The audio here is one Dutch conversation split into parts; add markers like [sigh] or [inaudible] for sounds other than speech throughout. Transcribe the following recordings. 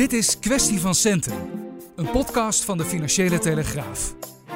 Dit is Kwestie van Centen, een podcast van de Financiële Telegraaf.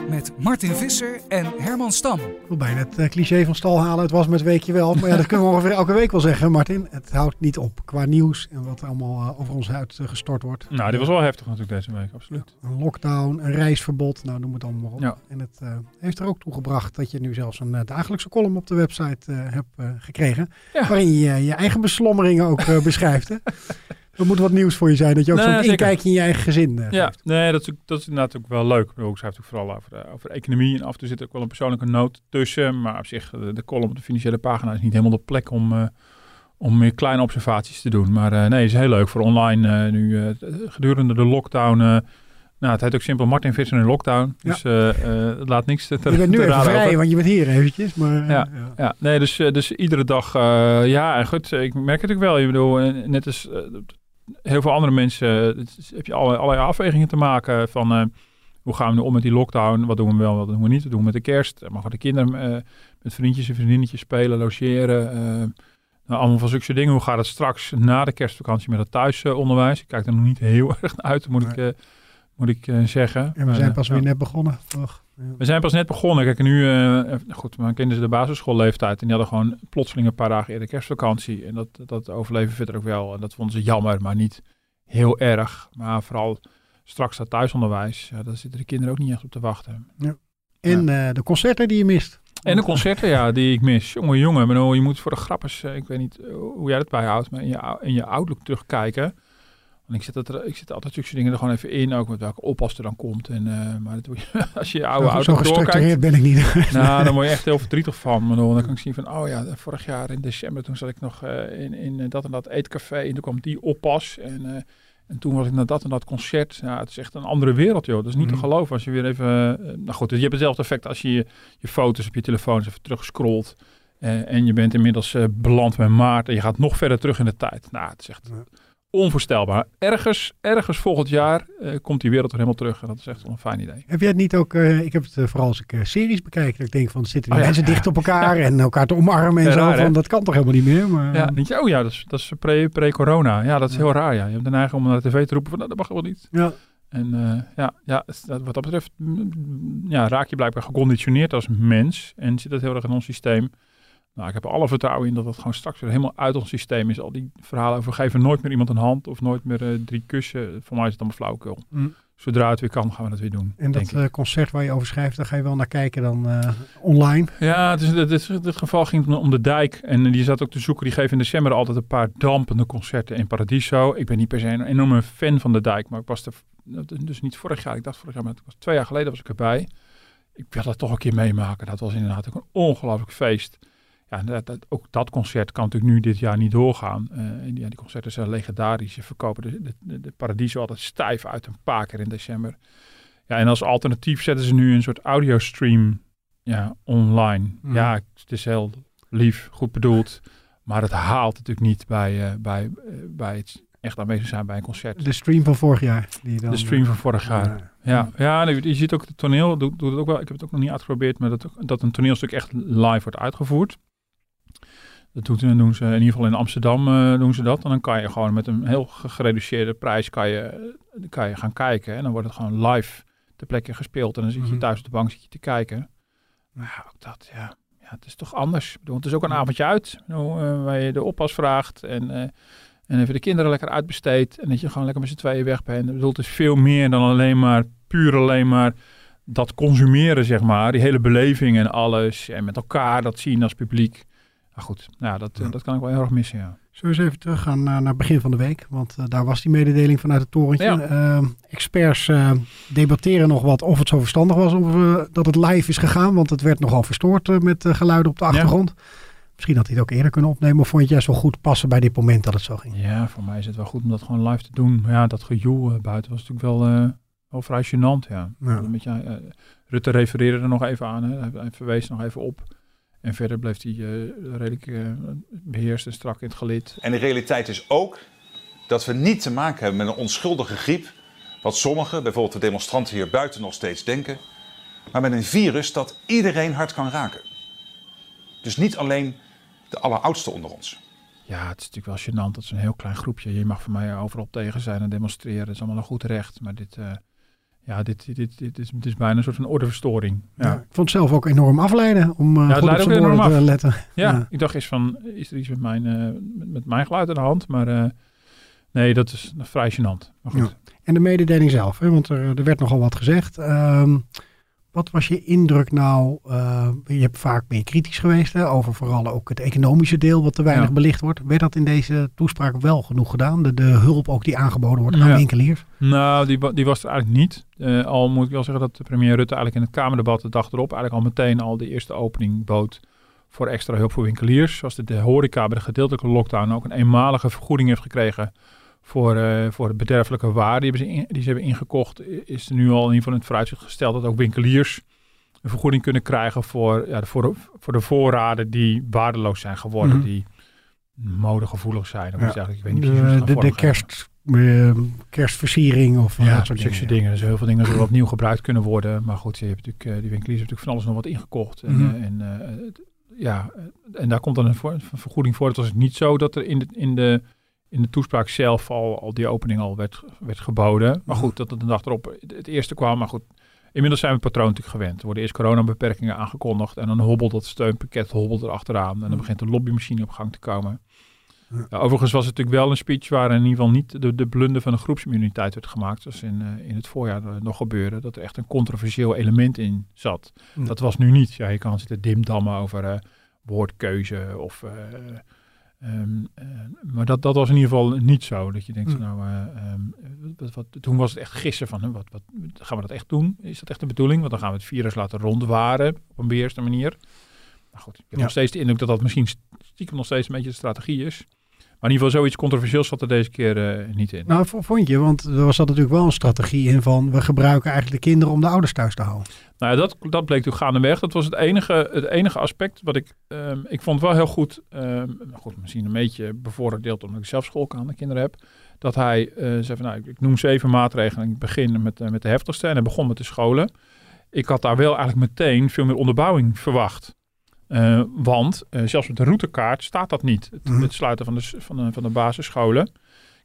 Met Martin Visser en Herman Stam. Ik wil bijna het eh, cliché van stal halen. Het was met weekje wel. Maar ja, dat kunnen we ongeveer elke week wel zeggen, Martin. Het houdt niet op qua nieuws en wat er allemaal eh, over ons uitgestort wordt. Nou, dit was wel heftig natuurlijk deze week, absoluut. Een lockdown, een reisverbod, nou noem het allemaal maar op. Ja. En het eh, heeft er ook toe gebracht dat je nu zelfs een eh, dagelijkse column op de website eh, hebt eh, gekregen. Ja. Waarin je je eigen beslommeringen ook eh, beschrijft. Hè? [laughs] Er moet wat nieuws voor je zijn, dat je ook Nee, zo'n inkijkje in je eigen gezin eh, Ja, geeft. nee, dat is, dat is inderdaad ook wel leuk. Ik bedoel, Ik schrijf ook vooral over, eh, over economie en af en toe zit ook wel een persoonlijke noot tussen. Maar op zich, de, de column op de financiële pagina is niet helemaal de plek om, eh, om meer kleine observaties te doen. Maar nee, het is heel leuk voor online nu gedurende de lockdown. nou, het heet ook simpel Martin Visser in lockdown. Dus eh, het laat niks te, te Je bent nu even vrij, over. want je bent hier eventjes. Maar, eh, Ja. Ja, nee, dus, dus iedere dag, ja, en goed, ik merk het ook wel. Je bedoel, net als heel veel andere mensen, eh, het heb je alle, allerlei afwegingen te maken van eh, hoe gaan we nu om met die lockdown? Wat doen we wel, wat doen we niet? Wat doen we met de kerst? Eh, Mogen de kinderen met vriendjes en vriendinnetjes spelen, logeren? nou, allemaal van zulke dingen. Hoe gaat het straks na de kerstvakantie met het thuisonderwijs? Ik kijk er nog niet heel [laughs] erg naar uit, moet ik, moet ik eh, zeggen. En we zijn eh, pas ja. weer net begonnen. toch? Ja. We zijn pas net begonnen. Kijk, nu, eh, goed, mijn kinderen de basisschoolleeftijd. En die hadden gewoon plotseling een paar dagen eerder kerstvakantie. En dat, dat overleven verder ook wel. En dat vonden ze jammer, maar niet heel erg. Maar vooral straks dat thuisonderwijs. Ja, daar zitten de kinderen ook niet echt op te wachten. En eh, de concerten die je mist. En de concerten, ja, die ik mis. Jongen, jongen. Je moet voor de grappers, ik weet niet hoe jij dat bijhoudt, maar in je, in je Outlook terugkijken. Want ik zet, er, ik zet altijd zulke dingen er gewoon even in, ook met welke oppas er dan komt. En, eh, maar dat [laughs] als je je oude Zo, zo Outlook doorkijkt, gestructureerd ben ik niet. [laughs] nou, dan word je echt heel verdrietig van. Maar dan kan ik zien van, oh ja, vorig jaar in december, toen zat ik nog eh, in, in eh, dat en dat eetcafé. En toen kwam die oppas. En, en toen was ik naar dat en dat concert. Ja, het is echt een andere wereld, joh. Dat is niet te Mhm. geloven als je weer even... nou goed, dus je hebt hetzelfde effect als je je, je foto's op je telefoon eens even terug scrolt. eh, en je bent inmiddels beland bij maart. En je gaat nog verder terug in de tijd. Nou, het is echt Ja. Onvoorstelbaar. Ergens, ergens volgend jaar eh, komt die wereld er helemaal terug. En dat is echt wel een fijn idee. Heb jij het niet ook, eh, ik heb het eh, vooral als ik series bekijk, dat ik denk van zitten die Oh mensen ja. dicht op elkaar [laughs] en elkaar te omarmen en zo, raar, van dat kan toch helemaal niet meer. Maar, Ja, denk je, oh ja, dat is, dat is pre- pre-corona. ja, dat is heel raar. Ja. Je hebt de neiging om naar de tv te roepen van, nou, dat mag wel niet. ja. En ja, ja, dat- wat dat betreft mm, ja, raak je blijkbaar geconditioneerd als mens. En zit het heel erg in ons systeem. Nou, ik heb alle vertrouwen in dat het gewoon straks weer helemaal uit ons systeem is. Al die verhalen over geven nooit meer iemand een hand of nooit meer eh, drie kussen. Voor mij is het allemaal flauwekul. Mm. Zodra het weer kan, gaan we dat weer doen. En dat eh, concert waar je over schrijft, daar ga je wel naar kijken dan eh, online. Ja, het is, het is, in dit geval ging het om de dijk. En die zat ook te zoeken. Die geven in december altijd een paar dampende concerten in Paradiso. Ik ben niet per se een enorme fan van de dijk. Maar ik was er, dus niet vorig jaar. Ik dacht vorig jaar, maar het was twee jaar geleden was ik erbij. Ik wil dat toch een keer meemaken. Dat was inderdaad ook een ongelooflijk feest. Ja, dat, dat- ook dat concert kan natuurlijk nu dit jaar niet doorgaan. Eh, en ja, die concerten zijn legendarisch. Ze verkopen de, de, de, Paradiso altijd stijf uit een paar keer in december. Ja, en als alternatief zetten ze nu een soort audiostream ja, online. Mhm. Ja, het is heel lief, goed bedoeld. Maar het haalt natuurlijk niet bij, eh, bij, eh, bij het echt aanwezig zijn bij een concert. De stream van vorig jaar. Die dan, De stream van vorig jaar. Ja, ja je ziet ook het toneel, doet, doet het ook wel. Ik heb het ook nog niet uitgeprobeerd, maar dat, dat een toneelstuk echt live wordt uitgevoerd. Dat doen ze in ieder geval in Amsterdam eh, doen ze dat. En dan kan je gewoon met een heel ge- gereduceerde prijs kan je, kan je gaan kijken. En dan wordt het gewoon live ter plekke gespeeld. En dan zit je Mhm. thuis op de bank zit je te kijken. Maar ja, ook dat, ja. ja, het is toch anders. Ik bedoel, het is ook een avondje uit. Eh, waar je de oppas vraagt en, eh, en even de kinderen lekker uitbesteedt. En dat je gewoon lekker met z'n tweeën weg bent. Ik bedoel, het is veel meer dan alleen maar, puur alleen maar dat consumeren, zeg maar. Die hele beleving en alles. En met elkaar dat zien als publiek. Nou goed, nou, dat, eh, Ja. dat kan ik wel heel erg missen, ja. Zullen we eens even teruggaan naar, naar het begin van de week? Want eh, daar was die mededeling vanuit het torentje. Ja. Eh, experts eh, debatteren nog wat of het zo verstandig was of, eh, dat het live is gegaan. Want het werd nogal verstoord eh, met eh, geluiden op de Ja. achtergrond. Misschien had hij het ook eerder kunnen opnemen. Of vond je het juist wel goed passen bij dit moment dat het zo ging? Ja, voor mij is het wel goed om dat gewoon live te doen. Maar ja, dat gejoel eh, buiten was natuurlijk wel, eh, wel vrij gênant. Ja. Ja. Een beetje, eh, Rutte refereerde er nog even aan. Hè. Hij, verwees er nog even op. En verder bleef hij eh, redelijk eh, beheerst en strak in het gelid. En de realiteit is ook dat we niet te maken hebben met een onschuldige griep, wat sommigen, bijvoorbeeld de demonstranten hier buiten, nog steeds denken, maar met een virus dat iedereen hard kan raken. Dus niet alleen de alleroudste onder ons. Ja, het is natuurlijk wel gênant. Dat is een heel klein groepje. Je mag voor mij overal tegen zijn en demonstreren. Dat is allemaal een goed recht. Maar dit, eh, ja, dit, dit, dit, dit is, dit is bijna een soort van ordeverstoring. Ja. Ja, ik vond het zelf ook enorm afleiden om uh, het goed op zijn woorden te af. letten. ja. Ja. ik dacht eens van, is er iets met mijn, eh, met, mijn geluid aan de hand? Maar eh, nee, dat is vrij gênant. Maar goed. En de mededeling zelf, hè, want er, er werd nogal wat gezegd. Ehm, wat was je indruk nou? eh, je hebt vaak meer kritisch geweest hè, over vooral ook het economische deel wat te weinig Ja. belicht wordt. Werd dat in deze toespraak wel genoeg gedaan? De, de hulp ook die aangeboden wordt aan Ja. winkeliers? Nou, die, die was er eigenlijk niet. Eh, al moet ik wel zeggen dat de premier Rutte eigenlijk in het Kamerdebat de dag erop eigenlijk al meteen al de eerste opening bood voor extra hulp voor winkeliers. Zoals de, de horeca bij de gedeeltelijke lockdown ook een eenmalige vergoeding heeft gekregen voor, eh, voor de bederfelijke waar die, hebben ze in- die ze hebben ingekocht. Is er nu al in ieder geval in het vooruitzicht gesteld dat ook winkeliers een vergoeding kunnen krijgen voor, ja, de- voor, voor de voorraden die waardeloos zijn geworden, Mhm. die modegevoelig zijn. Of Ja. iets eigenlijk. Ik weet niet precies De, de, kerst, eh, kerstversiering of eh, Ja, dat soort dingen. dingen. Dus heel veel dingen zullen opnieuw gebruikt kunnen worden. Maar goed, je hebt natuurlijk, eh, die winkeliers hebben natuurlijk van alles nog wat ingekocht. En, Mhm. en, ja, en daar komt dan een vergoeding voor. Het was niet zo dat er in de, in de, in de toespraak zelf al, al die opening al werd, werd geboden. Maar goed, dat het de dag erop het eerste kwam. Maar goed, inmiddels zijn we het patroon natuurlijk gewend. Er worden eerst coronabeperkingen aangekondigd. En dan hobbelt dat steunpakket hobbelt erachteraan. En dan begint de lobbymachine op gang te komen. Ja. Overigens was het natuurlijk wel een speech waar in ieder geval niet de, de blunder van de groepsimmuniteit werd gemaakt. Zoals in, eh, in het voorjaar eh, nog gebeurde. Dat er echt een controversieel element in zat. Dat was nu niet. Ja, je kan zitten dimdammen over eh, woordkeuze of... ehm, eh, maar dat, dat was in ieder geval niet zo. Dat je denkt, Hm. nou, eh, ehm, wat, wat, toen was het echt gissen van, hè, wat, wat, gaan we dat echt doen? Is dat echt de bedoeling? Want dan gaan we het virus laten rondwaren op een beheerste manier. Maar goed, ik heb Ja. nog steeds de indruk dat dat misschien stiekem nog steeds een beetje de strategie is. Maar in ieder geval zoiets controversieels zat er deze keer eh, niet in. Nou, vond je, want er was natuurlijk wel een strategie in van we gebruiken eigenlijk de kinderen om de ouders thuis te houden. Nou ja, dat, dat bleek toen gaandeweg. Dat was het enige, het enige aspect wat ik... ehm, ik vond wel heel goed... ehm, goed, misschien een beetje bevooroordeeld omdat ik zelf schoolgaande kinderen heb. Dat hij eh, zei van, nou, ik, ik noem zeven maatregelen. en Ik begin met, eh, met de heftigste. En hij begon met de scholen. Ik had daar wel eigenlijk meteen veel meer onderbouwing verwacht. Eh, want zelfs met de routekaart staat dat niet. Het, Mhm. het sluiten van de, van, de, van de basisscholen.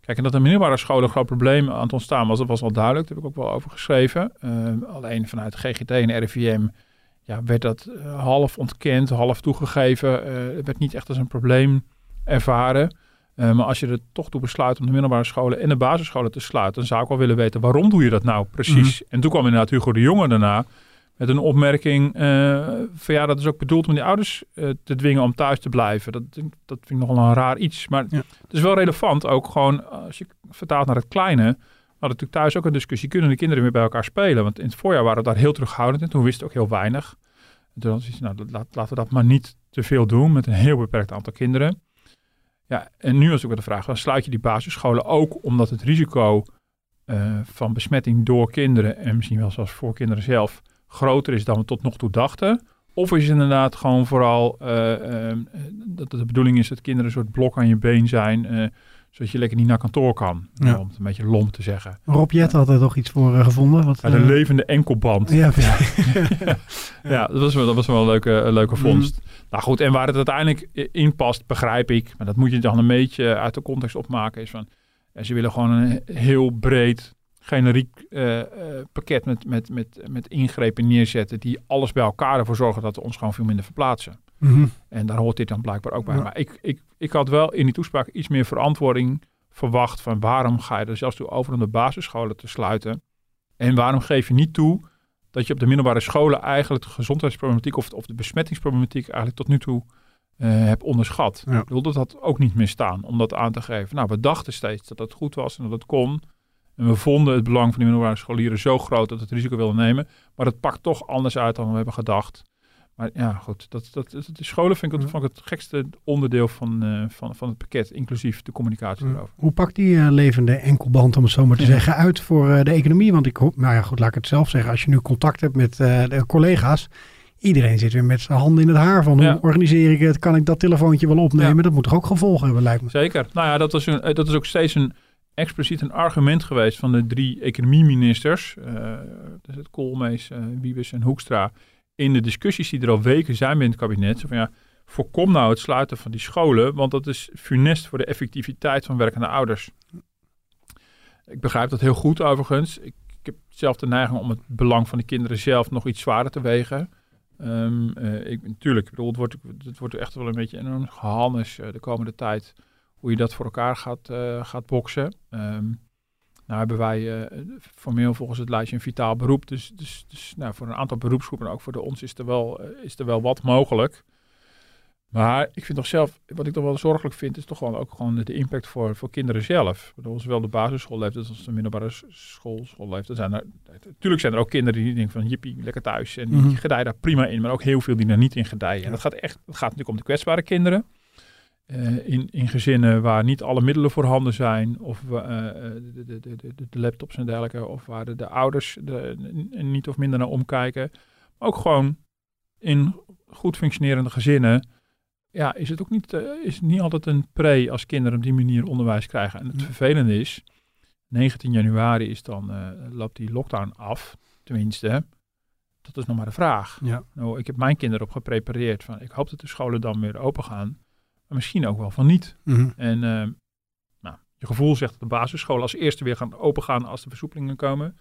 Kijk, en dat de middelbare scholen een groot probleem aan het ontstaan was, dat was al duidelijk. Daar heb ik ook wel over geschreven. Eh, alleen vanuit GGT en RIVM ja, werd dat eh, half ontkend, half toegegeven. Eh, het werd niet echt als een probleem ervaren. Maar als je er toch toe besluit om de middelbare scholen en de basisscholen te sluiten, dan zou ik wel willen weten waarom doe je dat nou precies. En toen kwam inderdaad Hugo de Jonge daarna met een opmerking eh, van ja, dat is ook bedoeld om die ouders eh, te dwingen om thuis te blijven. Dat, dat vind ik nogal een raar iets. Maar Ja. het is wel relevant ook gewoon als je vertaalt naar het kleine. We hadden natuurlijk thuis ook een discussie. Kunnen de kinderen weer bij elkaar spelen? Want in het voorjaar waren we daar heel terughoudend in. Toen wisten we ook heel weinig. En toen nou, laat, laten we dat maar niet te veel doen met een heel beperkt aantal kinderen. Ja, en nu is ook weer de vraag, dan sluit je die basisscholen ook omdat het risico eh, van besmetting door kinderen en misschien wel zelfs voor kinderen zelf groter is dan we tot nog toe dachten? Of is het inderdaad gewoon vooral eh, eh, dat de bedoeling is dat kinderen een soort blok aan je been zijn, eh, zodat je lekker niet naar kantoor kan, Ja. om het een beetje lomp te zeggen. Rob Jet had er toch iets voor gevonden? Wat, Ja, de eh, levende enkelband. ja, [laughs] precies. Ja, dat was wel, dat was wel een leuke, een leuke Mhm. vondst. Nou goed, en waar het uiteindelijk in past, begrijp ik. Maar dat moet je dan een beetje uit de context opmaken. Is van, ze willen gewoon een heel breed, generiek eh, eh, pakket met, met, met, met ingrepen neerzetten. Die alles bij elkaar ervoor zorgen dat we ons gewoon veel minder verplaatsen. Mhm. En daar hoort dit dan blijkbaar ook bij. Ja. Maar ik, ik, ik had wel in die toespraak iets meer verantwoording verwacht van waarom ga je er zelfs toe over om de basisscholen te sluiten? En waarom geef je niet toe dat je op de middelbare scholen eigenlijk de gezondheidsproblematiek of, of de besmettingsproblematiek eigenlijk tot nu toe eh, hebt onderschat? Ja. Ik bedoel, dat ook niet meer staan om dat aan te geven. Nou, we dachten steeds dat het goed was en dat het kon. En we vonden het belang van de middelbare scholieren zo groot dat we het risico wilden nemen. Maar dat pakt toch anders uit dan we hebben gedacht. Maar ja, goed. Dat, dat, de scholen vind ik, het, vond ik het gekste onderdeel van, eh, van, van het pakket, inclusief de communicatie Mm. erover. Hoe pakt die eh, levende enkelband, om het zo maar te Ja. zeggen, uit voor eh, de economie? Want ik hoop, nou ja, goed, laat ik het zelf zeggen. Als je nu contact hebt met de collega's, iedereen zit weer met zijn handen in het haar van Ja. hoe organiseer ik het? Kan ik dat telefoontje wel opnemen? Ja. Dat moet toch ook gevolgen hebben, lijkt me. Zeker. Nou ja, dat, was een, dat is ook steeds een expliciet een argument geweest van de drie economieministers. eh dus het Koolmees, eh, Wiebes en Hoekstra. In de discussies die er al weken zijn binnen het kabinet. Zo van ja, voorkom nou het sluiten van die scholen, want dat is funest voor de effectiviteit van werkende ouders. Ik begrijp dat heel goed overigens. Ik, heb zelf de neiging om het belang van de kinderen zelf nog iets zwaarder te wegen. Ehm, eh, ik, natuurlijk, ik bedoel, het wordt, het echt wel een beetje enorm gehannes eh, de komende tijd hoe je dat voor elkaar gaat, eh, gaat boksen. Ehm, nou hebben wij eh, formeel volgens het lijstje een vitaal beroep. Dus, dus, dus nou, voor een aantal beroepsgroepen, en ook voor de ons, is er wel, eh, is er wel wat mogelijk. Maar ik vind toch zelf, wat ik toch wel zorgelijk vind, is toch gewoon ook gewoon de, impact voor, voor kinderen zelf. Ik bedoel, zowel de basisschoolleeftijd als de middelbare school, schoolleeftijd. Zijn er, natuurlijk zijn er ook kinderen die denken van jippie, lekker thuis. En die Mhm. gedijen daar prima in, maar ook heel veel die er niet in gedijen. En dat gaat echt, het gaat natuurlijk om de kwetsbare kinderen. Eh, in, in gezinnen waar niet alle middelen voorhanden zijn, of eh, de, de, de, de, de laptops en dergelijke, of waar de, de ouders niet of minder naar omkijken. Maar ook gewoon in goed functionerende gezinnen, ja, is het ook niet, is niet altijd een pre als kinderen op die manier onderwijs krijgen. En het vervelende is, 19 januari is dan, loopt die lockdown af, tenminste. Dat is nog maar de vraag. Ja. Nou, ik heb mijn kinderen op geprepareerd van, ik hoop dat de scholen dan weer open gaan. Maar misschien ook wel van niet. Mhm. En eh, nou, je gevoel zegt dat de basisscholen als eerste weer gaan opengaan als de versoepelingen komen.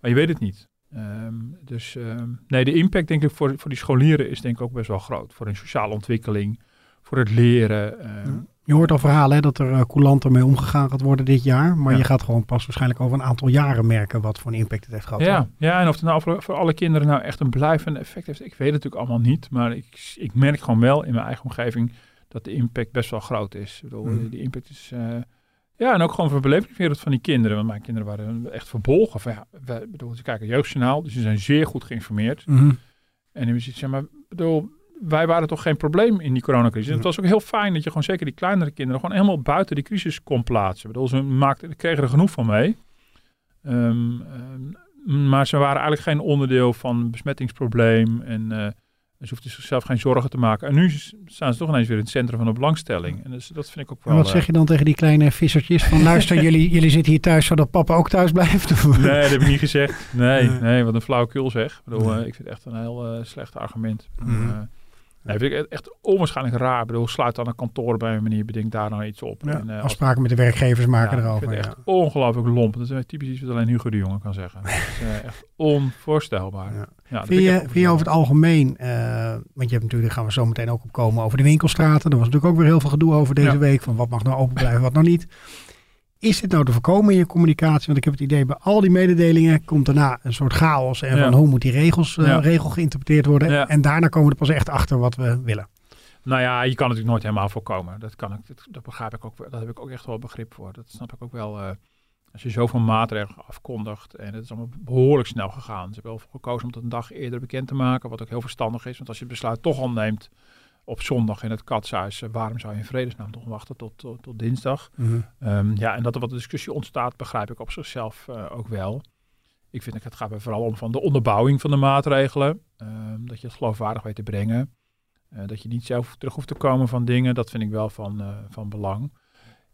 Maar je weet het niet. Ehm, dus ehm, nee, de impact denk ik voor, voor die scholieren is denk ik ook best wel groot. Voor hun sociale ontwikkeling, voor het leren. ehm, Ja. Je hoort al verhalen hè, dat er uh, coulanter mee omgegaan gaat worden dit jaar. Maar Ja. je gaat gewoon pas waarschijnlijk over een aantal jaren merken wat voor een impact het heeft gehad. Ja, ja, en of het nou voor, voor alle kinderen nou echt een blijvend effect heeft, ik weet het natuurlijk allemaal niet. Maar ik, ik merk gewoon wel in mijn eigen omgeving dat de impact best wel groot is. Ik bedoel, Mhm. die impact is... eh, ja, en ook gewoon voor de belevingswereld van die kinderen. Want mijn kinderen waren echt verbolgen. Van, ja, wij, bedoel, ze kijken jeugdjournaal, dus ze zijn zeer goed geïnformeerd. Mhm. En dan zeg maar, bedoel, wij waren toch geen probleem in die coronacrisis. En het was ook heel fijn dat je gewoon zeker die kleinere kinderen gewoon helemaal buiten die crisis kon plaatsen. Ik bedoel, ze maakten, kregen er genoeg van mee. Ehm, ehm, maar ze waren eigenlijk geen onderdeel van besmettingsprobleem. En eh, ze hoefden zichzelf geen zorgen te maken. En nu staan ze toch ineens weer in het centrum van de belangstelling. En dus, dat vind ik ook wel... En wat eh, zeg je dan tegen die kleine vissertjes? Van [laughs] luister, jullie, jullie zitten hier thuis zodat papa ook thuis blijft? Nee, dat heb ik niet gezegd. Nee, Nee. nee, wat een flauwekul zeg. Ik bedoel, Nee. eh, ik vind het echt een heel eh, slecht argument. Eh, nee, vind ik echt- echt onwaarschijnlijk raar. Ik bedoel, sluit dan een kantoor bij een manier, bedenk daar nou iets op. Ja, En, eh, afspraken met de werkgevers maken ja, Ik erover. ja. echt ongelooflijk lomp. Dat is typisch iets wat alleen Hugo de Jonge kan zeggen. [laughs] Dat is eh, echt onvoorstelbaar. Ja. Vind je, echt vind je over het algemeen, eh, want je hebt natuurlijk, daar gaan we zo meteen ook op komen, over de winkelstraten. Er was natuurlijk ook weer heel veel gedoe over deze week, van wat mag nou open blijven, wat nou niet. Is dit nou te voorkomen in je communicatie? Want ik heb het idee, bij al die mededelingen komt daarna een soort chaos. En Ja. van hoe moet die regels, eh, Ja. regel geïnterpreteerd worden? Ja. En daarna komen we er pas echt achter wat we willen. Nou ja, je kan het natuurlijk nooit helemaal voorkomen. Dat, kan ik, dat, dat begrijp ik ook. wel. Dat heb ik ook echt wel begrip voor. Dat snap ik ook wel. eh, als je zoveel maatregelen afkondigt en het is allemaal behoorlijk snel gegaan. Ze hebben wel voor gekozen om het een dag eerder bekend te maken, wat ook heel verstandig is. Want als je het besluit toch al neemt op zondag in het katshuis, eh, waarom zou je in vredesnaam toch wachten tot, tot, tot dinsdag? Ehm, ja, en dat er wat discussie ontstaat, begrijp ik op zichzelf eh, ook wel. Ik vind, het gaat vooral om van de onderbouwing van de maatregelen. Ehm, dat je het geloofwaardig weet te brengen. Eh, dat je niet zelf terug hoeft te komen van dingen. Dat vind ik wel van, van belang.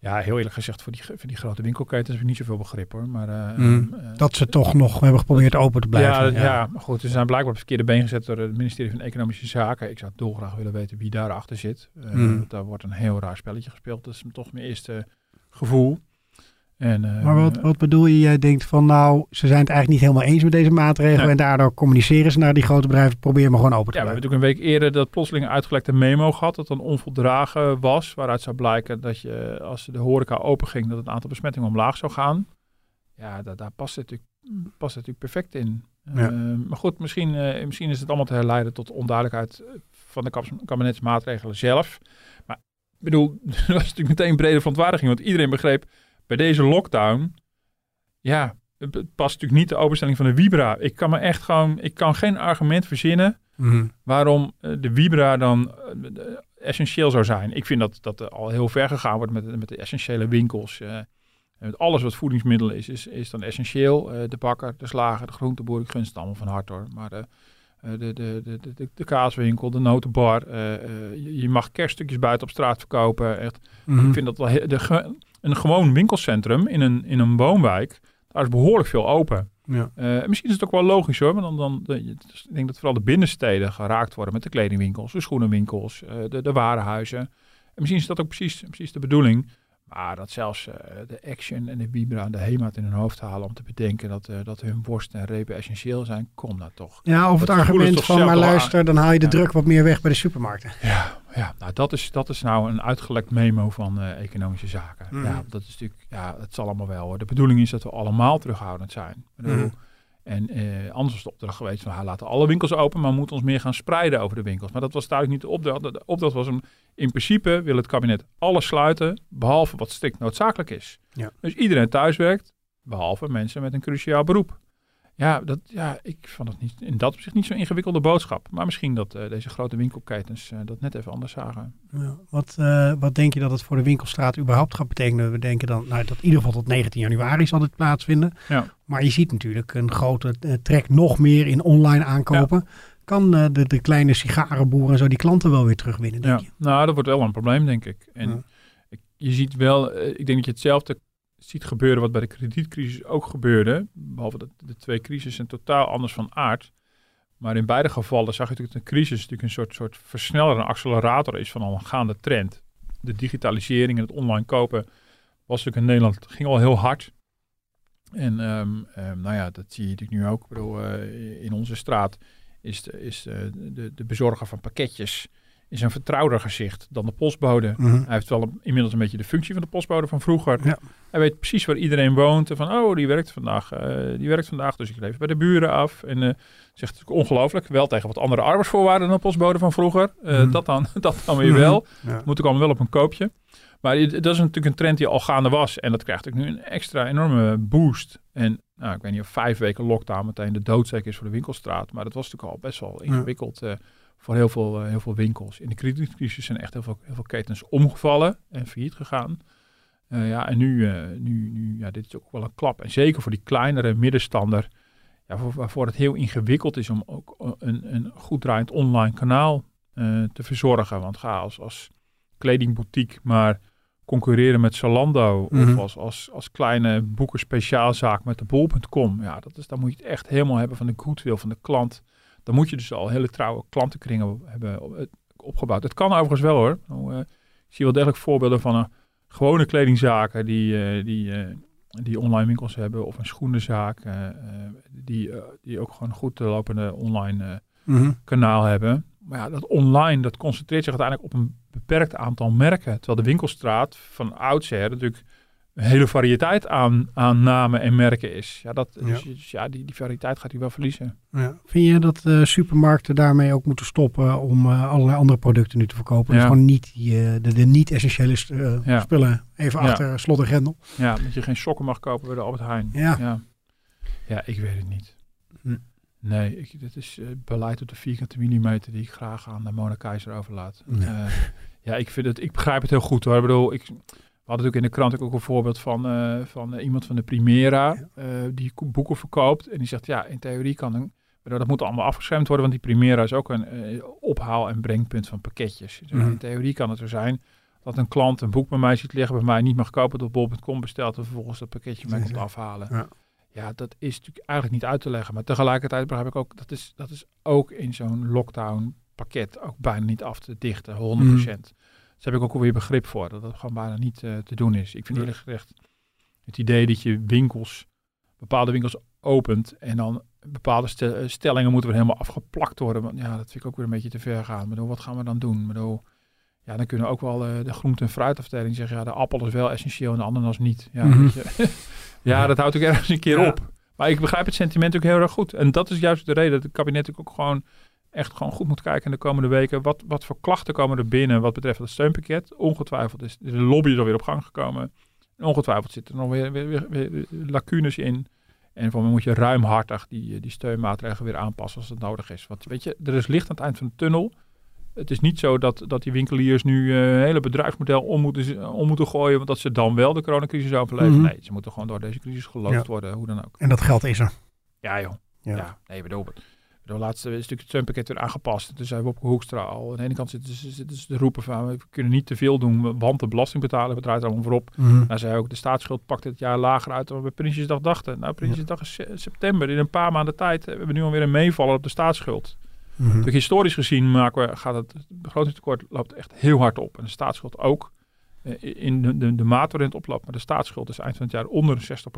Ja, heel eerlijk gezegd, voor die, voor die grote winkelketens heb ik niet zoveel begrip hoor. Maar, eh, Mm. eh, Dat ze toch nog hebben geprobeerd open te blijven. ja, ja. maar goed, ze zijn blijkbaar op het verkeerde been gezet door het ministerie van Economische Zaken. Ik zou dolgraag willen weten wie daarachter zit. Eh, Mm. Daar wordt een heel raar spelletje gespeeld. Dat is toch mijn eerste gevoel. En, eh, Maar wat, wat bedoel je? Jij denkt van nou, ze zijn het eigenlijk niet helemaal eens met deze maatregelen. Nee. En daardoor communiceren ze naar die grote bedrijven. Probeer maar gewoon open te Ja, we hebben natuurlijk een week eerder dat plotseling uitgelekte memo gehad. Dat dan onvoldragen was. Waaruit zou blijken dat je, als de horeca open ging, dat het aantal besmettingen omlaag zou gaan. Ja, daar, daar past, het natuurlijk, past het natuurlijk perfect in. Ja. Eh, maar goed, misschien, eh, misschien is het allemaal te herleiden tot onduidelijkheid van de kab- kabinetsmaatregelen zelf. Maar ik bedoel, [laughs] er was natuurlijk meteen brede verontwaardiging. Want iedereen begreep bij deze lockdown, ja, het past natuurlijk niet de openstelling van de Vibra. Ik kan me echt gewoon, ik kan geen argument verzinnen Mhm. waarom eh, de Vibra dan eh, essentieel zou zijn. Ik vind dat dat er al heel ver gegaan wordt met, met de essentiële winkels. eh. En met alles wat voedingsmiddel is, is, is dan essentieel. De bakker, de slager, de groenteboer, ik gunst het allemaal van hart hoor. Maar de, de, de, de, de, de, kaaswinkel, de notenbar. je, je mag kerststukjes buiten op straat verkopen. Echt, Mhm. Ik vind dat wel de, een gewoon winkelcentrum in een, in een woonwijk. Daar is behoorlijk veel open. Ja. Eh, misschien is het ook wel logisch hoor, maar dan, dan, de- dus ik denk dat vooral de binnensteden geraakt worden met de kledingwinkels, de schoenenwinkels, eh, de, de warenhuizen. En misschien is dat ook precies, precies de bedoeling. Maar dat zelfs eh, de Action en de Vibra en de Hemaat in hun hoofd halen om te bedenken dat, dat hun worst en repen essentieel zijn, kom nou toch. Ja, of het argument van, maar luister, dan haal je de Ja. druk wat meer weg bij de supermarkten. Ja, ja nou dat is, dat is nou een uitgelekt memo van eh, economische zaken. Mhm. Ja, dat is natuurlijk, ja, het zal allemaal wel hoor. De bedoeling is dat we allemaal terughoudend zijn. Mhm. En eh, anders was de opdracht geweest van, ha, laten alle winkels open, maar we moeten ons meer gaan spreiden over de winkels. Maar dat was duidelijk niet de opdracht. De opdracht was hem, in principe wil het kabinet alles sluiten, behalve wat strikt noodzakelijk is. Ja. Dus iedereen thuiswerkt, behalve mensen met een cruciaal beroep. Ja, dat, ja, ik vond het niet, in dat opzicht niet zo'n ingewikkelde boodschap. Maar misschien dat eh, deze grote winkelketens eh, dat net even anders zagen. Ja, wat, eh, wat denk je dat het voor de winkelstraat überhaupt gaat betekenen? We denken dan nou, dat in ieder geval tot 19 januari zal dit plaatsvinden. Ja. Maar je ziet natuurlijk een grote trek nog meer in online aankopen. Kan de, de kleine sigarenboeren en zo die klanten wel weer terugwinnen, denk Ja, je? nou, dat wordt wel een probleem, denk ik. En ik- je ziet wel, ik denk dat je hetzelfde ziet gebeuren wat bij de kredietcrisis ook gebeurde. Behalve dat de twee crises zijn totaal anders van aard. Maar in beide gevallen zag je natuurlijk dat een crisis natuurlijk een soort, soort versneller, een accelerator is van al een gaande trend. De digitalisering en het online kopen was natuurlijk in Nederland, ging al heel hard. En ehm, ehm, nou ja, dat zie je natuurlijk nu ook. Bedoel, eh, in onze straat is, de, is de, de, de bezorger van pakketjes is een vertrouwder gezicht dan de postbode. Mhm. Hij heeft wel een- inmiddels een beetje de functie van de postbode van vroeger. Ja. Hij weet precies waar iedereen woont. En van, oh, die werkt vandaag. eh, die werkt vandaag, dus ik leef bij de buren af. En eh zegt ongelooflijk. Wel tegen wat andere arbeidsvoorwaarden dan de postbode van vroeger. Eh, Mhm. dat, dan, [laughs] dat dan weer wel. Ja. Moet ook allemaal wel op een koopje. Maar dat is natuurlijk een trend die al gaande was. En dat krijgt ook nu een extra enorme boost. En nou, ik weet niet of vijf weken lockdown meteen de doodsteek is voor de winkelstraat. Maar dat was natuurlijk al best wel ingewikkeld voor heel veel, eh, heel veel winkels. In de kredietcrisis zijn echt heel veel, heel veel ketens omgevallen en failliet gegaan. Eh, ja, en nu, eh, nu, nu, ja, dit is ook wel een klap. En zeker voor die kleinere middenstander, ja, voor, waarvoor het heel ingewikkeld is om ook een, een goed draaiend online kanaal te verzorgen. Want ga als, als kledingboutique maar concurreren met Zalando Mhm. of als, als, als kleine boeken speciaalzaak met de bol.com. Ja, dat is, dan moet je het echt helemaal hebben van de goodwill van de klant. Dan moet je dus al hele trouwe klantenkringen hebben op- opgebouwd. Het kan overigens wel hoor. Nou, eh, ik zie wel degelijk voorbeelden van een gewone kledingzaken die, eh, die, eh, die online winkels hebben. Of een schoenenzaak eh, eh, die, eh, die ook gewoon goed lopende online eh, Mhm. kanaal hebben. Maar ja, dat online, dat concentreert zich uiteindelijk op een beperkt aantal merken. Terwijl de winkelstraat van oudsher natuurlijk hele variëteit aan, aan namen en merken is. Ja, dat, Ja. Dus, dus ja die, die variëteit gaat hij wel verliezen. Ja. Vind je dat eh, supermarkten daarmee ook moeten stoppen om eh, allerlei andere producten nu te verkopen? Dus Ja. gewoon niet die, eh, de, de niet-essentiële spullen even Ja. achter slot en grendel. Ja, dat je geen sokken mag kopen bij de Albert Heijn. Ja. Ja, ja ik weet het niet. Hm. Nee, ik, dit is eh, beleid op de vierkante millimeter die ik graag aan de Mona Keizer overlaat. Ja. Ik, vind het, ik begrijp het heel goed hoor. Ik bedoel, ik, we hadden natuurlijk in de krant ook een voorbeeld van, eh, van eh, iemand van de Primera eh, die boeken verkoopt. En die zegt, ja, in theorie kan een, dat moet allemaal afgeschermd worden, want die Primera is ook een ophaal- en brengpunt van pakketjes. Dus Mhm. In theorie kan het zo zijn dat een klant een boek bij mij ziet liggen, bij mij niet mag kopen, door bol.com bestelt en vervolgens dat pakketje mij komt afhalen. Ja. Ja, dat is natuurlijk eigenlijk niet uit te leggen. Maar tegelijkertijd begrijp ik ook, dat is, dat is ook in zo'n lockdown pakket ook bijna niet af te dichten, 100%. Dus heb ik ook alweer begrip voor, dat dat gewoon bijna niet eh, te doen is. Ik vind eerlijk gezegd het idee dat je winkels, bepaalde winkels opent en dan bepaalde stel- eh, stellingen moeten weer helemaal afgeplakt worden. Want ja, dat vind ik ook weer een beetje te ver gaan. Bedoel, wat gaan we dan doen? Bedoel, ja, dan kunnen ook wel eh, de groente- en fruitafdeling zeggen, ja, de appel is wel essentieel en de ananas niet. Ja, Mhm. weet je. [laughs] ja, dat houdt ook ergens een keer Ja. op. Maar ik begrijp het sentiment ook heel erg goed. En dat is juist de reden dat het kabinet ook gewoon echt gewoon goed moet kijken in de komende weken. Wat, wat voor klachten komen er binnen wat betreft het steunpakket? Ongetwijfeld is de lobby er weer op gang gekomen. En ongetwijfeld zitten er nog weer, weer, weer, weer lacunes in. En mij moet je ruimhartig die, die steunmaatregelen weer aanpassen als het nodig is. Want weet je, er is licht aan het eind van de tunnel. Het is niet zo dat, dat die winkeliers nu uh, een hele bedrijfsmodel om moeten, om moeten gooien, want dat ze dan wel de coronacrisis overleven. Mhm. Nee, ze moeten gewoon door deze crisis geloosd Ja. worden, hoe dan ook. En dat geld is er. Ja joh. Ja. Ja, nee, bedoel, de laatste is natuurlijk het steunpakket weer aangepast. Toen zei Wopke Hoekstra al. Aan de ene kant zitten ze, zitten ze te roepen van we kunnen niet te veel doen, want de belasting betalen, we draaien er allemaal voorop. Mhm. Hij zei ook, de staatsschuld pakt dit jaar lager uit dan we Prinsjesdag dachten. Nou, Prinsjesdag is se- september. In een paar maanden tijd hebben we nu alweer een meevaller op de staatsschuld. Mhm. Historisch gezien maken we, gaat het begrotingstekort loopt echt heel hard op. En de staatsschuld ook. Eh, In de, de, de mate waarin het oploopt. Maar de staatsschuld is eind van het jaar onder de 60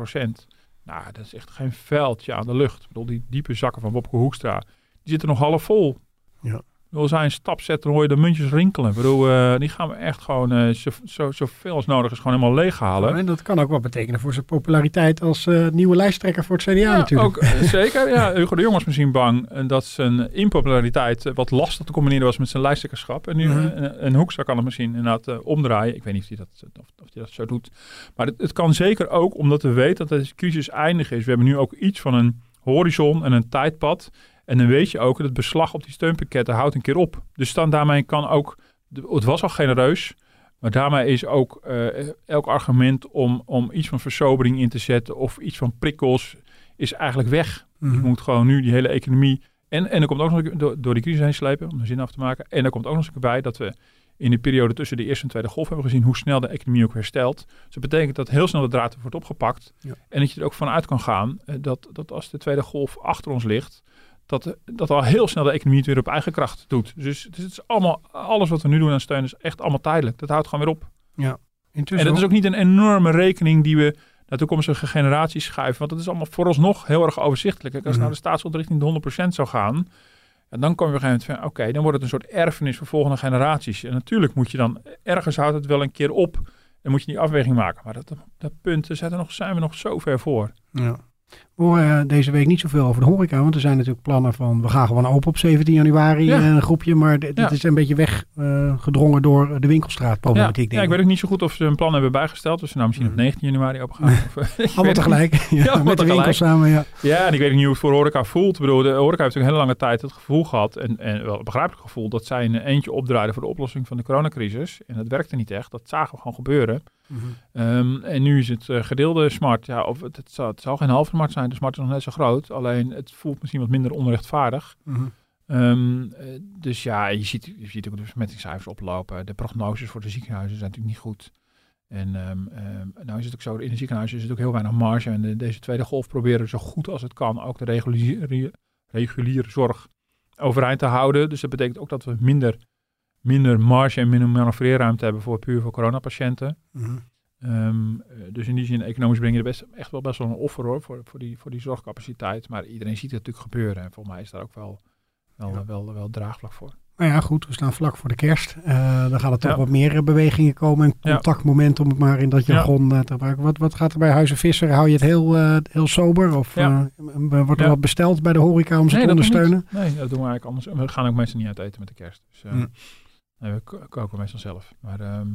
Nou, dat is echt geen veldje aan de lucht. Ik bedoel, die diepe zakken van Wopke Hoekstra, die zitten nog half vol. Ja. Hij een stap zet, dan hoor je de muntjes rinkelen. Ik bedoel, eh, die gaan we echt gewoon eh, zo, zo, zoveel als nodig is gewoon helemaal leeghalen. En dat kan ook wat betekenen voor zijn populariteit als eh, nieuwe lijsttrekker voor het CDA natuurlijk. Ook, zeker. Ja, Hugo de Jong was misschien bang dat zijn impopulariteit wat lastig te combineren was met zijn lijsttrekkerschap. En nu Mhm. een Hoekstra kan het misschien inderdaad omdraaien. Ik weet niet of hij dat, of, of hij dat zo doet. Maar het, het kan zeker ook omdat we weten dat deze crisis eindig is. We hebben nu ook iets van een horizon en een tijdpad. En dan weet je ook dat het beslag op die steunpakketten houdt een keer op. Dus dan daarmee kan ook, het was al genereus, maar daarmee is ook eh, elk argument om, om iets van versobering in te zetten of iets van prikkels is eigenlijk weg. Mhm. Je moet gewoon nu die hele economie. En, en er komt ook nog een- door, door die crisis heen slepen, om de zin af te maken. En er komt ook nog eens een keer bij dat we in de periode tussen de eerste en tweede golf hebben gezien hoe snel de economie ook herstelt. Dus dat betekent dat heel snel de draad wordt opgepakt. Ja. En dat je er ook vanuit kan gaan eh, dat, dat als de tweede golf achter ons ligt, dat, dat al heel snel de economie het weer op eigen kracht doet. Dus het is, het is allemaal, alles wat we nu doen aan steun is echt allemaal tijdelijk. Dat houdt gewoon weer op. Intussen En dat is ook niet een enorme rekening die we naar toekomstige generaties schuiven. Want dat is allemaal vooralsnog heel erg overzichtelijk. Kijk, als nou de staatsschuld richting de 100% zou gaan... En dan kom je op een gegeven moment van, oké, dan wordt het een soort erfenis voor volgende generaties. En natuurlijk moet je dan, ergens houdt het wel een keer op. En moet je die afweging maken. Maar dat, dat punt daar zijn, er nog, zijn we nog zo ver voor. Ja. We horen eh, deze week niet zoveel over de horeca, want er zijn natuurlijk plannen van we gaan gewoon open op 17 januari, Ja. eh, een groepje, maar dit, Ja. is een beetje weggedrongen door de winkelstraatproblematiek. ja, denk ik weet ook niet zo goed of ze een plan hebben bijgesteld. Dus ze nou misschien op Mhm. 19 januari open gaan. [laughs] Of, eh, [laughs] ik Allemaal tegelijk, [laughs] ja, allemaal met de winkel samen, ja. Ja, en ik weet niet hoe het voor horeca voelt. Ik bedoel, de horeca heeft natuurlijk een hele lange tijd het gevoel gehad, en, en wel een begrijpelijk gevoel, dat zij een eentje opdraaiden voor de oplossing van de coronacrisis. En dat werkte niet echt. Dat zagen we gewoon gebeuren. Ehm, en nu is het eh, gedeelde smart. Ja, of het, het, zal, het zal geen halve smart zijn. De smart is nog net zo groot. Alleen het voelt misschien wat minder onrechtvaardig. Mhm. Ehm, eh, dus ja, je ziet, je ziet ook de besmettingscijfers oplopen. De prognoses voor de ziekenhuizen zijn natuurlijk niet goed. En ehm, nou is het ook zo, in de ziekenhuizen is het ook heel weinig marge. En de- deze tweede golf proberen zo goed als het kan ook de reguliere, reguliere zorg overeind te houden. Dus dat betekent ook dat we minder, minder marge en minder manoeuvreerruimte hebben voor puur voor coronapatiënten. Eh, dus in die zin, economisch breng je er best, echt wel best wel een offer hoor, voor, voor, die, voor die zorgcapaciteit. Maar iedereen ziet het natuurlijk gebeuren. En volgens mij is daar ook wel, wel, Ja. wel, wel, draagvlak voor. Maar ja, goed, we staan vlak voor de kerst. Eh, dan gaan er toch Ja. wat meer eh, bewegingen komen. Een Ja. contactmoment om het maar in dat Ja. jargon eh, te gebruiken. Wat, wat gaat er bij Huizen Visser? Hou je het heel, heel sober? Of Ja. wordt er Ja. wat besteld bij de horeca om ze te ondersteunen? Nee, dat doen we eigenlijk anders. We gaan ook meestal niet uit eten met de kerst. Dus, Hm. Nee, we ko- koken meestal zelf. Maar ehm,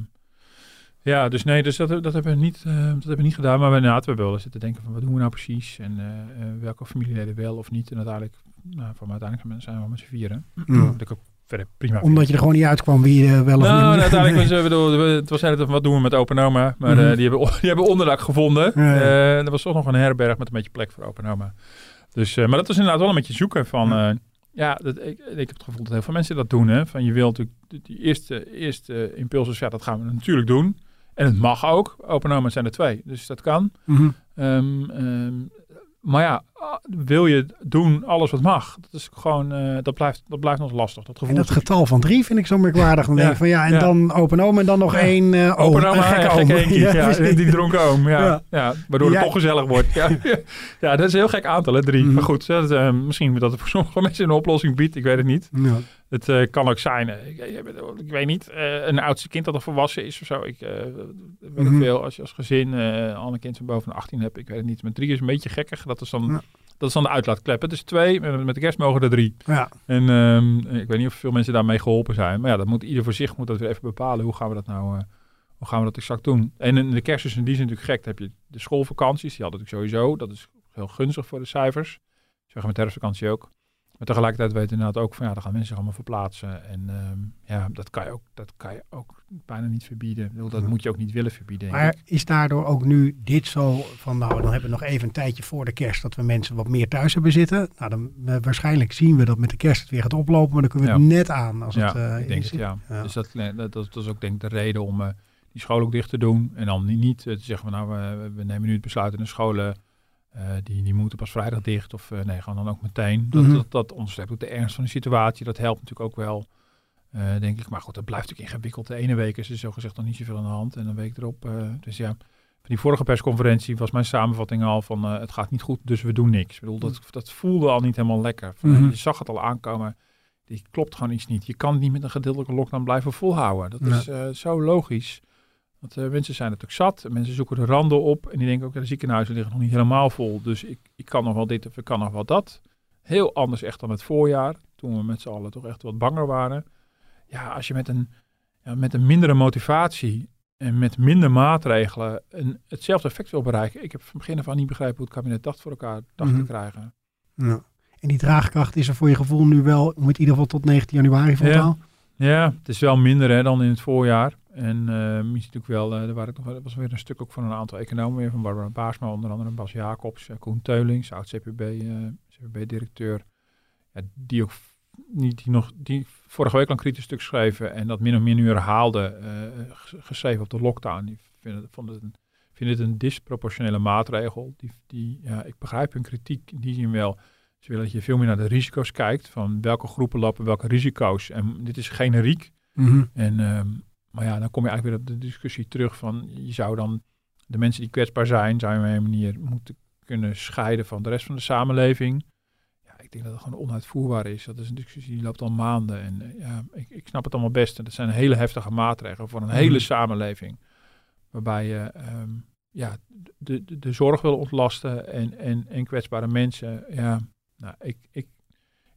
ja, dus nee, dus dat, dat, hebben we niet, eh, dat hebben we niet gedaan. Maar we inderdaad, we hebben wel eens zitten denken van wat doen we nou precies? En eh, eh, welke familieleden wel of niet? En uiteindelijk, nou, mij uiteindelijk zijn we met z'n vieren. Ik ook verder prima vind. Omdat je er gewoon niet uitkwam wie eh, wel of Nou, niet. en uiteindelijk was, [laughs] bedoel, we- het was eigenlijk wat doen we met open oma. Maar Mhm. die, hebben, [laughs] die hebben onderdak gevonden. Er was toch nog een herberg met een beetje plek voor open oma. Dus, maar dat was inderdaad wel een beetje zoeken van... ja, dat, ik, ik heb het gevoel dat heel veel mensen dat doen. Hè? Van je wilt natuurlijk die- eerste, eerste impulsen, ja, dat gaan we natuurlijk doen. En het mag ook. Open zijn er twee, dus dat kan. Mhm. Ehm, ehm, maar ja, wil je doen alles wat mag? Dat is gewoon, eh, dat blijft, dat blijft nog lastig. Dat En gevoel. dat getal van drie vind ik zo merkwaardig. Dan Ja. denk ik van ja, en Ja. dan open oom en dan nog Ja. één uh, oom. Open oma, een gekke oom. [laughs] die dronken oom. Ja, Ja. waardoor het toch gezellig wordt. [laughs] Ja, ja, dat is een heel gek aantal, hè, drie. Mhm. Maar goed, dat, eh, misschien dat het voor sommige [laughs] mensen een oplossing biedt. Ik weet het niet. Ja. Het eh, kan ook zijn, eh, ik, weet niet, eh, een oudste kind dat al volwassen is of zo. Ik eh, weet Mhm. veel, als je als gezin eh, al een kind van boven de 18 hebt, ik weet het niet. Met drie is een beetje gekkig. Dat is dan. Dat is dan de uitlaatklep. Het is twee, met de kerst mogen er drie. Ja. En ehm, ik weet niet of veel mensen daarmee geholpen zijn. Maar ja, dat moet ieder voor zich moet dat weer even bepalen. Hoe gaan we dat nou, eh, hoe gaan we dat exact doen? En in de kerst is in die zin natuurlijk gek. Dan heb je de schoolvakanties, die hadden natuurlijk sowieso. Dat is heel gunstig voor de cijfers. Zeggen met herfstvakantie ook. Maar tegelijkertijd weten we inderdaad ook van ja, dan gaan mensen zich allemaal verplaatsen. En ehm, ja, dat kan, je ook, dat kan je ook bijna niet verbieden. Bedoel, dat moet je ook niet willen verbieden. Maar is daardoor ook nu dit zo van, nou, dan hebben we nog even een tijdje voor de kerst dat we mensen wat meer thuis hebben zitten. Nou, dan waarschijnlijk zien we dat met de kerst het weer gaat oplopen, maar dan kunnen we het net aan als ja, het eh, ik denk is. het, ja. Ja. Dus dat, dat, dat, dat is ook denk ik de reden om eh, die school ook dicht te doen. En dan niet, niet eh, te zeggen van nou, we, we nemen nu het besluit in de scholen. Eh, die, die moeten pas vrijdag dicht. Of eh, nee, gaan dan ook meteen. Dat, Mhm. dat, dat onderstreept ook de ernst van de situatie. Dat helpt natuurlijk ook wel, eh, denk ik. Maar goed, dat blijft natuurlijk ingewikkeld. De ene week is er zogezegd nog niet zoveel aan de hand. En een week erop. dus ja, van die vorige persconferentie was mijn samenvatting al van het gaat niet goed, dus we doen niks. Ik bedoel, dat, dat voelde al niet helemaal lekker. Van, Mhm. Je zag het al aankomen. Die klopt gewoon iets niet. Je kan niet met een gedeeltelijke lockdown blijven volhouden. Dat Ja. is zo logisch. Want eh, mensen zijn het ook zat. Mensen zoeken de randen op. En die denken ook, ja, de ziekenhuizen liggen nog niet helemaal vol. Dus ik, ik kan nog wel dit of ik kan nog wel dat. Heel anders echt dan het voorjaar. Toen we met z'n allen toch echt wat banger waren. Ja, als je met een, ja, met een mindere motivatie en met minder maatregelen een, hetzelfde effect wil bereiken. Ik heb van begin af aan niet begrepen hoe het kabinet dat voor elkaar dacht Mhm. te krijgen. Ja. En die draagkracht is er voor je gevoel nu wel, om het in ieder geval tot 19 januari voltaal. Ja, het is wel minder hè, dan in het voorjaar. En eh je ziet natuurlijk wel, eh, er, waren ook nog, er was weer een stuk ook van een aantal economen, weer van Barbara Baarsma, onder andere Bas Jacobs, eh, Koen Teulings, oud-CPB, eh, ja, die ook niet, die nog, die vorige week al een kritisch stuk schreven en dat min of meer nu herhaalde, ges- geschreven op de lockdown. Die vinden, vonden het een, vinden het een disproportionele maatregel. Die, die, ja, ik begrijp hun kritiek in die zin wel. Ze willen dat je veel meer naar de risico's kijkt, van welke groepen lopen welke risico's. En dit is generiek. Mhm. En, ehm, maar ja, dan kom je eigenlijk weer op de discussie terug van je zou dan de mensen die kwetsbaar zijn, zou je op een manier moeten kunnen scheiden van de rest van de samenleving. Ja, ik denk dat het gewoon onuitvoerbaar is. Dat is een discussie die loopt al maanden. En eh, ja, ik, ik snap het allemaal best. En dat zijn hele heftige maatregelen voor een hele Mhm. samenleving. Waarbij je ehm, ja, de, de, de zorg wil ontlasten en, en, en kwetsbare mensen. Ja, nou, ik, ik,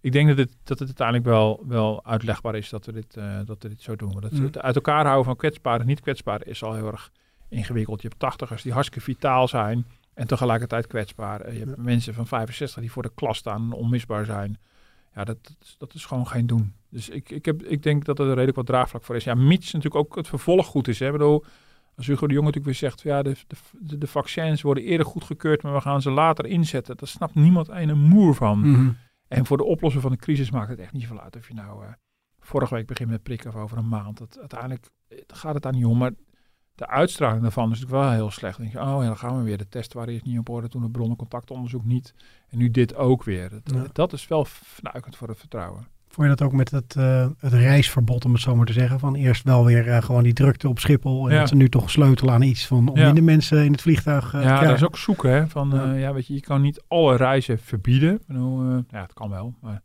ik denk dat het, dat het uiteindelijk wel, wel uitlegbaar is dat we dit, eh, dat we dit zo doen. Dat Mm. het uit elkaar houden van kwetsbare en niet kwetsbare is al heel erg ingewikkeld. Je hebt tachtigers die hartstikke vitaal zijn en tegelijkertijd kwetsbaar. Eh, Je hebt mensen van 65 die voor de klas staan en onmisbaar zijn. Ja, dat, dat, is, dat is gewoon geen doen. Dus ik, ik, heb, ik denk dat er redelijk wat draagvlak voor is. Ja, mits natuurlijk ook het vervolg goed is. Hè. Ik bedoel, als Hugo de Jonge natuurlijk weer zegt, ja, de, de, de vaccins worden eerder goedgekeurd, maar we gaan ze later inzetten. Daar snapt niemand een moer van. Mhm. En voor de oplossing van de crisis maakt het echt niet veel uit of je nou eh, vorige week begint met prikken of over een maand. Dat, uiteindelijk eh, gaat het daar niet om, maar de uitstraling daarvan is natuurlijk wel heel slecht. Dan denk je, oh ja, dan gaan we weer. De test waren eerst niet op orde, toen het bronnencontactonderzoek niet. En nu dit ook weer. Dat, Ja. dat is wel fnuikend voor het vertrouwen. Vond je dat ook met het, eh, het reisverbod, om het zo maar te zeggen? Van eerst wel weer eh, gewoon die drukte op Schiphol. En Ja. dat ze nu toch sleutelen aan iets van om Ja. minder mensen in het vliegtuig eh, te ja, dat is ook zoeken. Hè, van, Ja. ja. weet je, je kan niet alle reizen verbieden. Eh, ja, het kan wel, maar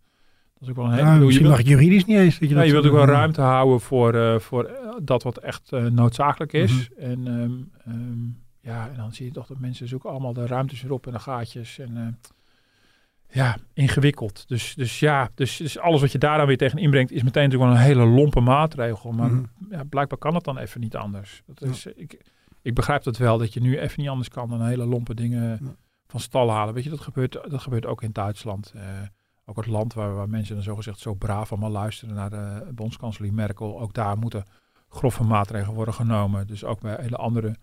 dat is ook wel een hele... Ja, misschien mag het juridisch niet eens. Dat je, dat je wilt ook wel ruimte houden voor, voor dat wat echt noodzakelijk is. Mhm. En ehm, ehm, ja, en dan zie je toch dat mensen zoeken allemaal de ruimtes weer op en de gaatjes. En ja, ingewikkeld. Dus, dus ja, dus, dus alles wat je daar dan weer tegen inbrengt is meteen natuurlijk wel een hele lompe maatregel. Maar Mhm. ja, blijkbaar kan het dan even niet anders. Dat Ja. is, ik, ik begrijp dat wel, dat je nu even niet anders kan dan hele lompe dingen Ja. van stal halen. Weet je, dat gebeurt, dat gebeurt ook in Duitsland. Eh, ook het land waar, waar mensen dan zogezegd zo braaf allemaal luisteren naar de bondskanselier Merkel. Ook daar moeten grove maatregelen worden genomen. Dus ook bij hele andere,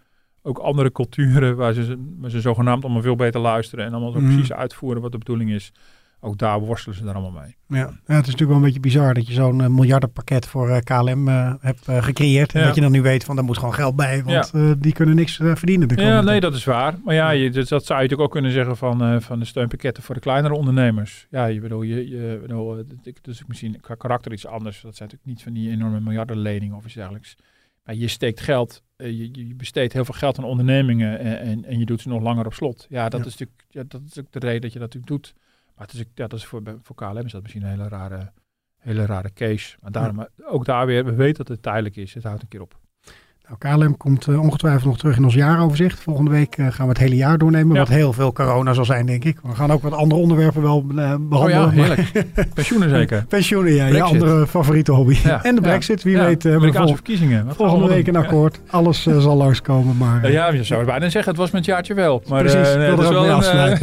ook andere culturen waar ze, waar ze zogenaamd allemaal veel beter luisteren. En allemaal zo Mhm. precies uitvoeren wat de bedoeling is. Ook daar worstelen ze daar allemaal mee. Ja. ja, het is natuurlijk wel een beetje bizar dat je zo'n eh, miljardenpakket voor eh, KLM eh, hebt gecreëerd. En Ja. dat je dan nu weet van daar moet gewoon geld bij, want die kunnen niks verdienen. Ja, nee, dat is waar. Maar ja, je, dus dat zou je natuurlijk ook kunnen zeggen van, van de steunpakketten voor de kleinere ondernemers. Ja, je bedoel, je, je bedoel, eh, ik- dus misschien qua karakter iets anders. Dat zijn natuurlijk niet van die enorme miljardenleningen of iets dergelijks. Maar je steekt geld, eh, je, je besteedt heel veel geld aan ondernemingen en, en, en je doet ze nog langer op slot. Ja, dat Ja. is natuurlijk ja, dat is ook de reden dat je dat natuurlijk doet. Maar het is, ja, dat is voor, voor KLM is dat misschien een hele rare, hele rare case. Maar daarom, ook daar weer, we weten dat het tijdelijk is. Het houdt een keer op. Nou, KLM komt uh, ongetwijfeld nog terug in ons jaaroverzicht. Volgende week uh, gaan we het hele jaar doornemen. Ja. Wat heel veel corona zal zijn, denk ik. We gaan ook wat andere onderwerpen wel uh, behandelen. Oh ja, heerlijk. Pensioenen zeker. [laughs] Pensioenen, ja. Je andere favoriete hobby. Ja. [laughs] En de brexit, wie weet. Uh, Amerikaanse verkiezingen. Wat volgende week een akkoord. Alles zal langskomen. Maar, ja, je zou bijna zeggen, het was met jaartje wel. Maar, Precies, nee, dat is wel een,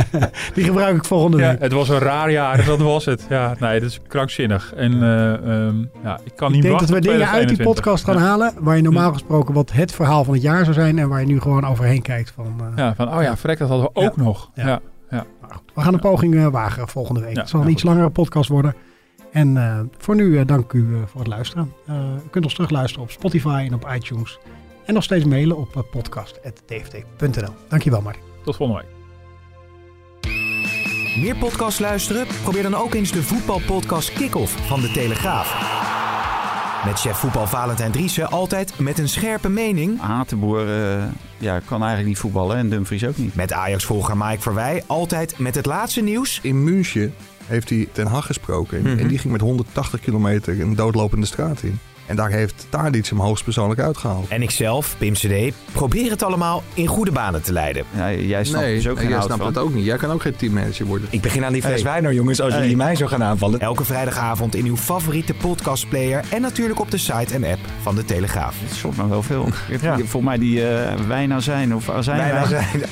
[laughs] Die gebruik ik volgende week. Het was een raar jaar, dat was het. Ja, nee, dat is krankzinnig. En um, ja, ik kan niet Ik denk dat we dingen uit die podcast gaan halen, waar je normaal gesproken wat het verhaal van het jaar zou zijn en waar je nu gewoon overheen kijkt. Van, uh, ja, van oh ja, vrek, dat hadden we ook ja. nog. Ja. Ja. Nou goed, we gaan een poging uh, wagen volgende week. het zal een iets langere podcast worden. En uh, voor nu dank u voor het luisteren. u kunt ons terugluisteren op Spotify en op iTunes. En nog steeds mailen op podcast.dft.nl. Dankjewel Martin. Tot volgende week. Meer podcast luisteren? Probeer dan ook eens de voetbalpodcast Kick-Off van De Telegraaf. Met chef voetbal Valentijn Driessen altijd met een scherpe mening. Hatenboer uh, ja, kan eigenlijk niet voetballen en Dumfries ook niet. Met Ajax-volger Mike Verwij altijd met het laatste nieuws. In München heeft hij Ten Hag gesproken. Mm -hmm. En die ging met 180 kilometer een doodlopende straat in. En daar heeft Tadic hem hoogstpersoonlijk uitgehaald. En ikzelf, Pim CD, probeer het allemaal in goede banen te leiden. Ja, jij snapt nee, dus ook geen jij snapt het ook niet. Jij kan ook geen teammanager worden. Ik begin aan die fles hey. wijn jongens, als hey. jullie mij zo gaan aanvallen. Elke vrijdagavond in uw favoriete podcastplayer en natuurlijk op de site en app van De Telegraaf. Het soort nog wel veel. ja. Volgens mij die uh, wijn zijn of azijn. Zijn.